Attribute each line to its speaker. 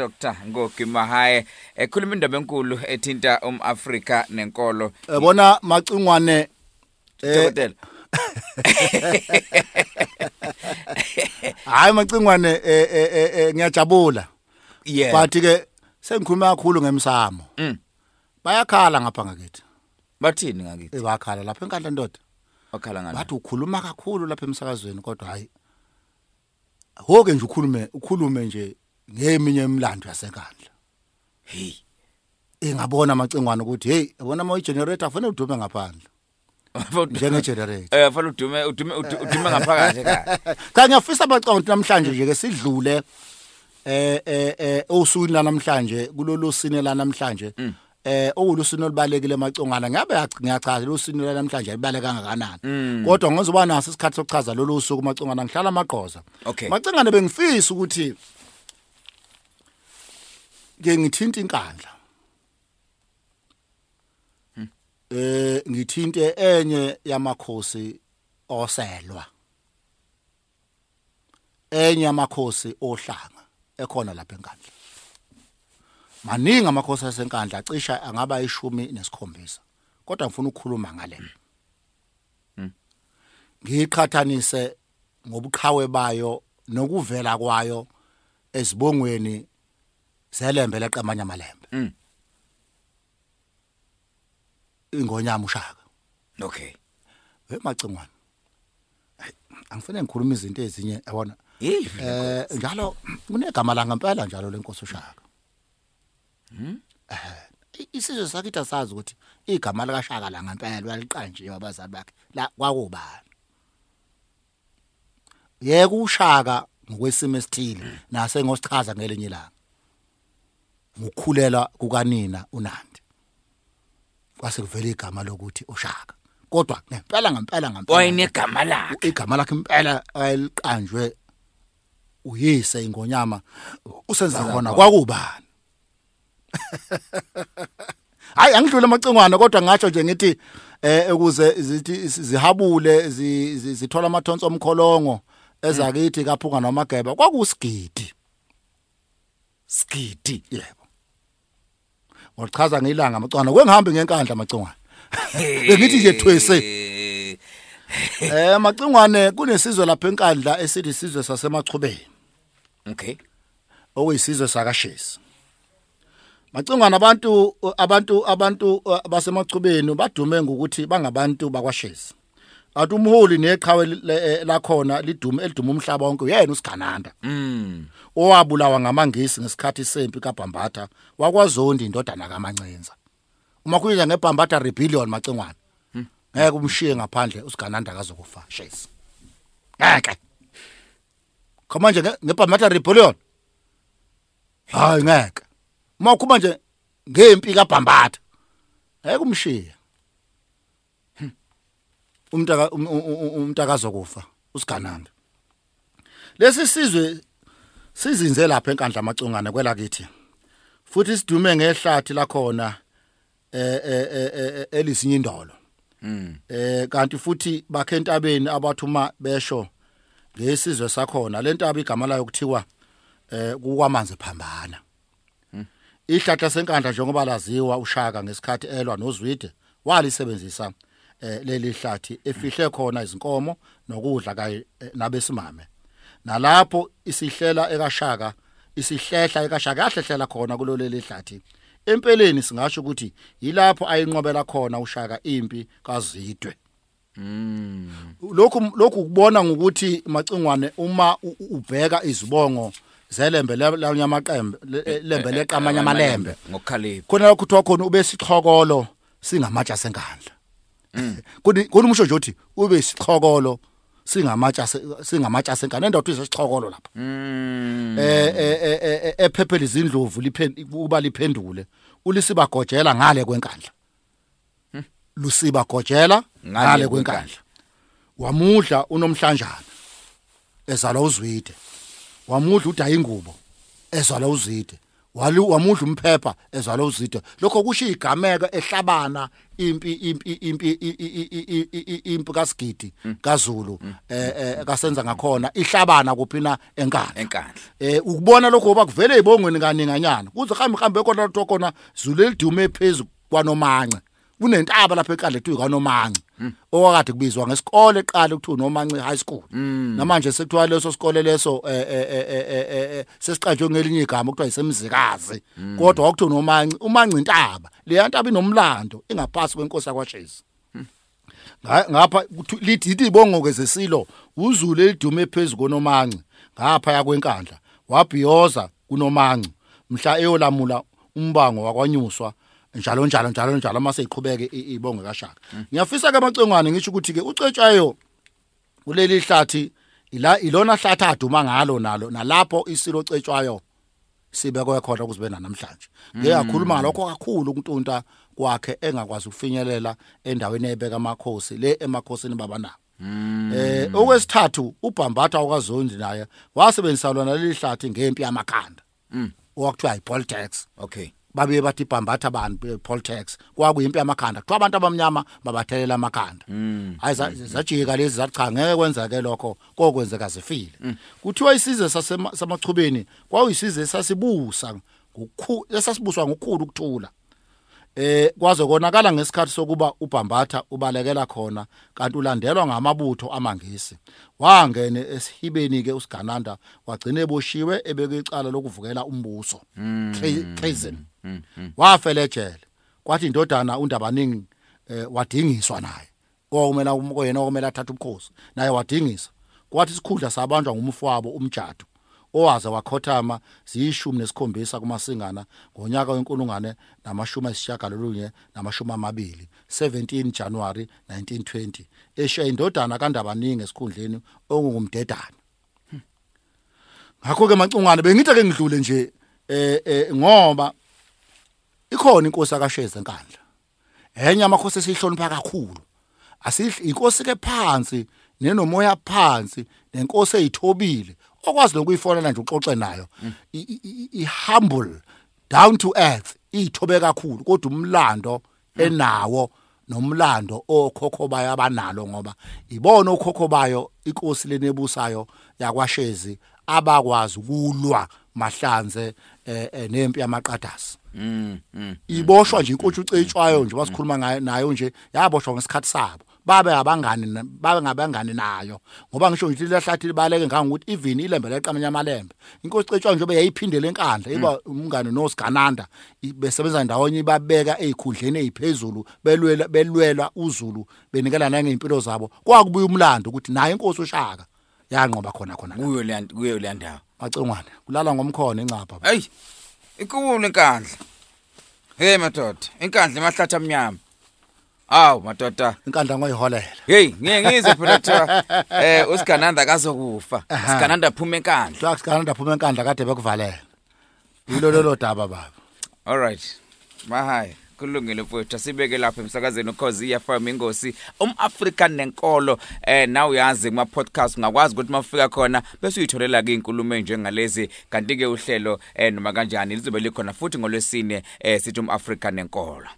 Speaker 1: Dr. Ngogi Mahaye ekhuluma indaba enkulu ethinta umAfrika nenkolo.
Speaker 2: Yabona macingwane eh
Speaker 1: dokotela.
Speaker 2: Hayi macingwane eh, eh, eh, eh, ngiyajabula. But ke sengikhuluma kakhulu ngemsamo.
Speaker 1: Mm.
Speaker 2: bayakhala ngapha ngakithi.
Speaker 1: Bathini ngakithi?
Speaker 2: Eh, bakhala lapha enkandla ndoda.
Speaker 1: Wakhala ngani?
Speaker 2: Bathi ukhuluma kakhulu lapha emsakazweni kodwa hayi hoke nje ukhulume ukhulume nje ngeminye imilando yasenkandla
Speaker 1: hey
Speaker 2: ingabona amacingwane ukuthi hey yabona ama generator afanele udume ngaphandle. Njenge generator
Speaker 1: eh fanele udume udume udu- udume ngaphakathi ekhaya
Speaker 2: cha ngiyafisa abacawunti namhlanje nje ke sidlule eh eh eh osukwini namhlanje kulolu sine la namhlanje eh okulusino libalekile emacongana. Ngabe ngiyachaza lo sino la namhlanje libaleka kangakanani kodwa ngizoba naso isikhathi sokuchaza lolu suku macongana ngihlala amaqoza
Speaker 1: Okay.
Speaker 2: macingane bengifisa ukuthi ke ngithinta inkandla. Eh ngithinte enye yamakhosi oselwa. Enye yamakhosi ohlanga ekhona lapha enkandla. Maningi amakhosi asenkandla cisha angaba ishumi nesikhombisa kodwa ngifuna ukukhuluma ngale. Ngiqhathanise ngobuqhawe bayo nokuvela kwayo ezibongweni zelembe leqamanya malembe
Speaker 1: Mm.
Speaker 2: ingonyama ushaka.
Speaker 1: Okay.
Speaker 2: Emacingwane angifane ngikhuluma izinto ezinye yabona? Eh njalo kunegama la ngempela njalo lenkosi ushaka. Eh isizwe sakithi asazi ukuthi igama lika Shaka la ngempela waliqanjiwe abazali bakhe. La kwakubani? Yeke ushaka ngokwesimo esithile nase ngosichaza ngelinye ilanga. Ngukukhulela kukanina uNandi. Kwase kuvela igama lokuthi ushaka. Kodwa ngempela ngempela ngempela.
Speaker 1: Wayinegama lakhe.
Speaker 2: Igama lakhe impela ayiliqanjwe uyise ingonyama usenza khona kwakubani? Hayi angidlule amacingwana kodwa ngatsho nje ngithi eh ukuze zithi zihabule zi- zi- zithola amathonso omkholongo ezakithi kaphuka nomageba kwakusigidi.
Speaker 1: Skidi
Speaker 2: yebo. Ngochaza ngilanga amacingwana kwengihambi ngenkandla amacingwana bengithi nje thwese Eh macingwane kunesizwe lapha enkandla esithi isizwe sasemachubeni
Speaker 1: okay
Speaker 2: okuyisizwe sakashesi. Macingwane abantu abantu abantu uh, basemachubeni badume ngokuthi bangabantu bakwaShesi. Athi umholi neqhawe le- lakhona lidume elidume umhlaba wonke uyena usigananda
Speaker 1: mm
Speaker 2: owabulawa ngamangisi ngesikhathi sempi kaBhambatha wakwaZondi indodana kaMancenza. Uma kuyiza ngeBhambatha rebellion macingwane ngeke umshiye ngaphandle usigananda akazokufa Shesi. Ngeke. Khoma nje nge- ngeBhambatha rebellion. Hayi ngeke. Uma ukhuma nje ngempi kaBhambatha ngeke umshiye. Umntaka um- um- um- kufa usigananda. Lesi sizwe sizinze lapha enkandla amacungana kwelakithi. Futhi sidume ngehlathi lakhona eh eh eh, eh elisinye indolo.
Speaker 1: mm
Speaker 2: Eh kanti futhi bakhe entabeni abathuma besho ngesizwe sakhona lentaba igama layo kuthiwa eh kukwamanzi phambana. Ihlatha senkandla njengoba laziwa ushaka ngesikhathi elwa noZwide walisebenzisa leli hlathi efihle khona izinkomo nokudla kanye eh, nabesimame. Nalapho isihlela ekashaka isihlehla ekashaka yahlehlela khona kulo leli hlathi. Empeleni singasho ukuthi yilapho ayinqobela khona ushaka impi kaZidwe.
Speaker 1: mm
Speaker 2: lokhu lokhu kubona ngokuthi macingwane uma ubheka izibongo zelembe lanyamaqembe lembe leqamanya malembe
Speaker 1: ngokukhalipha
Speaker 2: khona lokho kuthiwa khona ube sixhokolo singamatsha senkandla kuni kunumusho nje uthi ube isixhokolo singamatsha singamatsha senkandla endoda isixhokolo lapha.
Speaker 1: Mm.
Speaker 2: Eh eh, eh eh, ephephela izindlovu kuba liphendule ulisiba gojela ngale kwenkandla. Lusiba gojela
Speaker 1: Ngale
Speaker 2: kwenkandla. wamudla unomhlanjana ezalwa uzwide. Wamudla udaya ingubo ezalwa uzwide. Wali wamudla umphepha ezwala uzide lokho kusho igameko ehlabana impi impi impi impi kaSigidi kaZulu eh eh, kasenza ngakhona ihlabana kuphina enkandla
Speaker 1: enkandla
Speaker 2: eh ukubona lokho bakuvele ibongweni kaninganyana kuze hambe hambe khona lo khona Zulu elidume phezulu kwanomanxe kunentaba lapha enkandla ethu kwaNomanci okade kubizwa ngesikole eqala ukuthiwa Nomanci High School. Namanje sekuthiwa leso sikole leso eh eh eh, sesiqanjwe ngelinye igama okuthiwa isemzikazi kodwa kwakuthiwa Nomanci umanci intaba. Le ntaba inomlando ingaphasi kwenkosi yakwaShezi Nga- ngapha lithi lithi ibongo ke zesilo uzulu elidume phezulu konomanci ngapha yakwenkandla wabhiyoza kunomanci mhla eyolamula umbango wakwanyuswa njalo njalo njalo njalo. Amase iqhubeke i- ibongo kashaka. Ngiyafisa ke amacengwane ngisho ukuthi ke ucetshayo kuleli hlathi ila ilona hlathi aduma ngalo nalo nalapho isilo cetshwayo sibekwe khona ukuzibe namhlanje. Ngiyakhuluma ngalokho kakhulu kuntunta kwakhe engakwazi ukufinyelela endaweni ebeka amakhosi le emakhosini babanawo eh okwesithathu ubhambatha ukaZondi naye wasebenzisa lona leli hlathi ngempi yamakhanda okwakuthiwa ipolitics
Speaker 1: okay.
Speaker 2: Babuye bathi ibhambatha abantu politics kwakuyimpi yamakhanda. Kuthiwa abantu abamnyama babathelela amakhanda. Hayi za- zajika lezi zathi cha ngeke kwenzeke lokho kokwenzeka zifile. Kuthiwa isizwe sasema- samachubeni kwakuyisizwe sasibusa ngokukhulu esasibuswa ngokukhulu ukuthula. Eh kwaze konakala ngesikhathi sokuba ubhambatha ubalekela khona kanti ulandelwa ngamabutho amangisi. Wangene esihibeni ke usigananda wagcina eboshiwe ebeke icala lokuvukela umbuso. Tre- treason wafela ejele kwathi indodana undabaningi eh, wadingiswa naye. Okumela umyena okumela athatha ubukhosi naye wadingisa kwathi isikhundla sabanjwa ngumfowabo umjado owaze wakhothama ziyishumi nesikhombisa kumasingana ngonyaka wenkulungwane namashumi ayisishagalolunye namashumi amabili 17 January 1920 eshiya indodana kaNdabaningi esikhundleni ongumdedana ngakho ke macungwane bengithi ke ngidlule nje eh eh, ngoba ikhona inkosi akasheze enkandla enye amakhosi esihlonipha kakhulu. Asihle inkosi ke phansi nenomoya phansi nenkosi eyithobile. Okwazi lokuyifonela nje uxoxe nayo. I- i- i i- humble down to earth ithobe kakhulu kodwa umlando enawo nomlando okhokho bayo abanalo ngoba ibona okhokho bayo inkosi lenebusayo yakwashezi abakwazi ukulwa mahlanze eh, eh, nempi yamaqadasi.
Speaker 1: Mm mm
Speaker 2: iboshwa nje inkosi ucetshwayo nje wasikhuluma ngayo nayo nje yaboshwa ngesikhathi sabo. Babe abangani na- babe ngabangani nayo. Ngoba ngisho ngithi lahlathi libaleke ngangokuthi even ilembe leqamanya amalembe. Inkosi cetshwayo nje beyayiphindele enkandla iba umngane noSigananda i- besebenza ndawonye ibabeka ezikhundleni eziphezulu belwela belwela uzulu benikela nangeimpilo zabo. Kwakubuya umlando ukuthi naye inkosi ushaka yanqoba khona khona la.
Speaker 1: kuyo le kuyo le ndawo.
Speaker 2: Macengwane kulala ngomkhono encapha
Speaker 1: hey inkulu inkandla. Hey madoda inkandla emahlathi amnyama. Awu madoda.
Speaker 2: Inkandla ngoyiholela.
Speaker 1: Hey ngeke ngizwe phela kuthiwa eh usigananda kazokufa
Speaker 2: Aha.
Speaker 1: sigananda phuma enkandla.
Speaker 2: Hla sigananda phuma enkandla kade bekuvalela. Yilo lolo daba baba.
Speaker 1: all right. Mahaya kulungile mfowethu. Asibeke lapha emsakazweni ukhozi FM ingosi umAfrican nenkolo eh na uyazi kuma podcast ungakwazi ukuthi mafika khona bese uyitholela ke inkulumo enjengalezi kanti ke uhlelo eh noma kanjani lizobe likhona futhi ngolwesine eh sithi umAfrican nenkolo.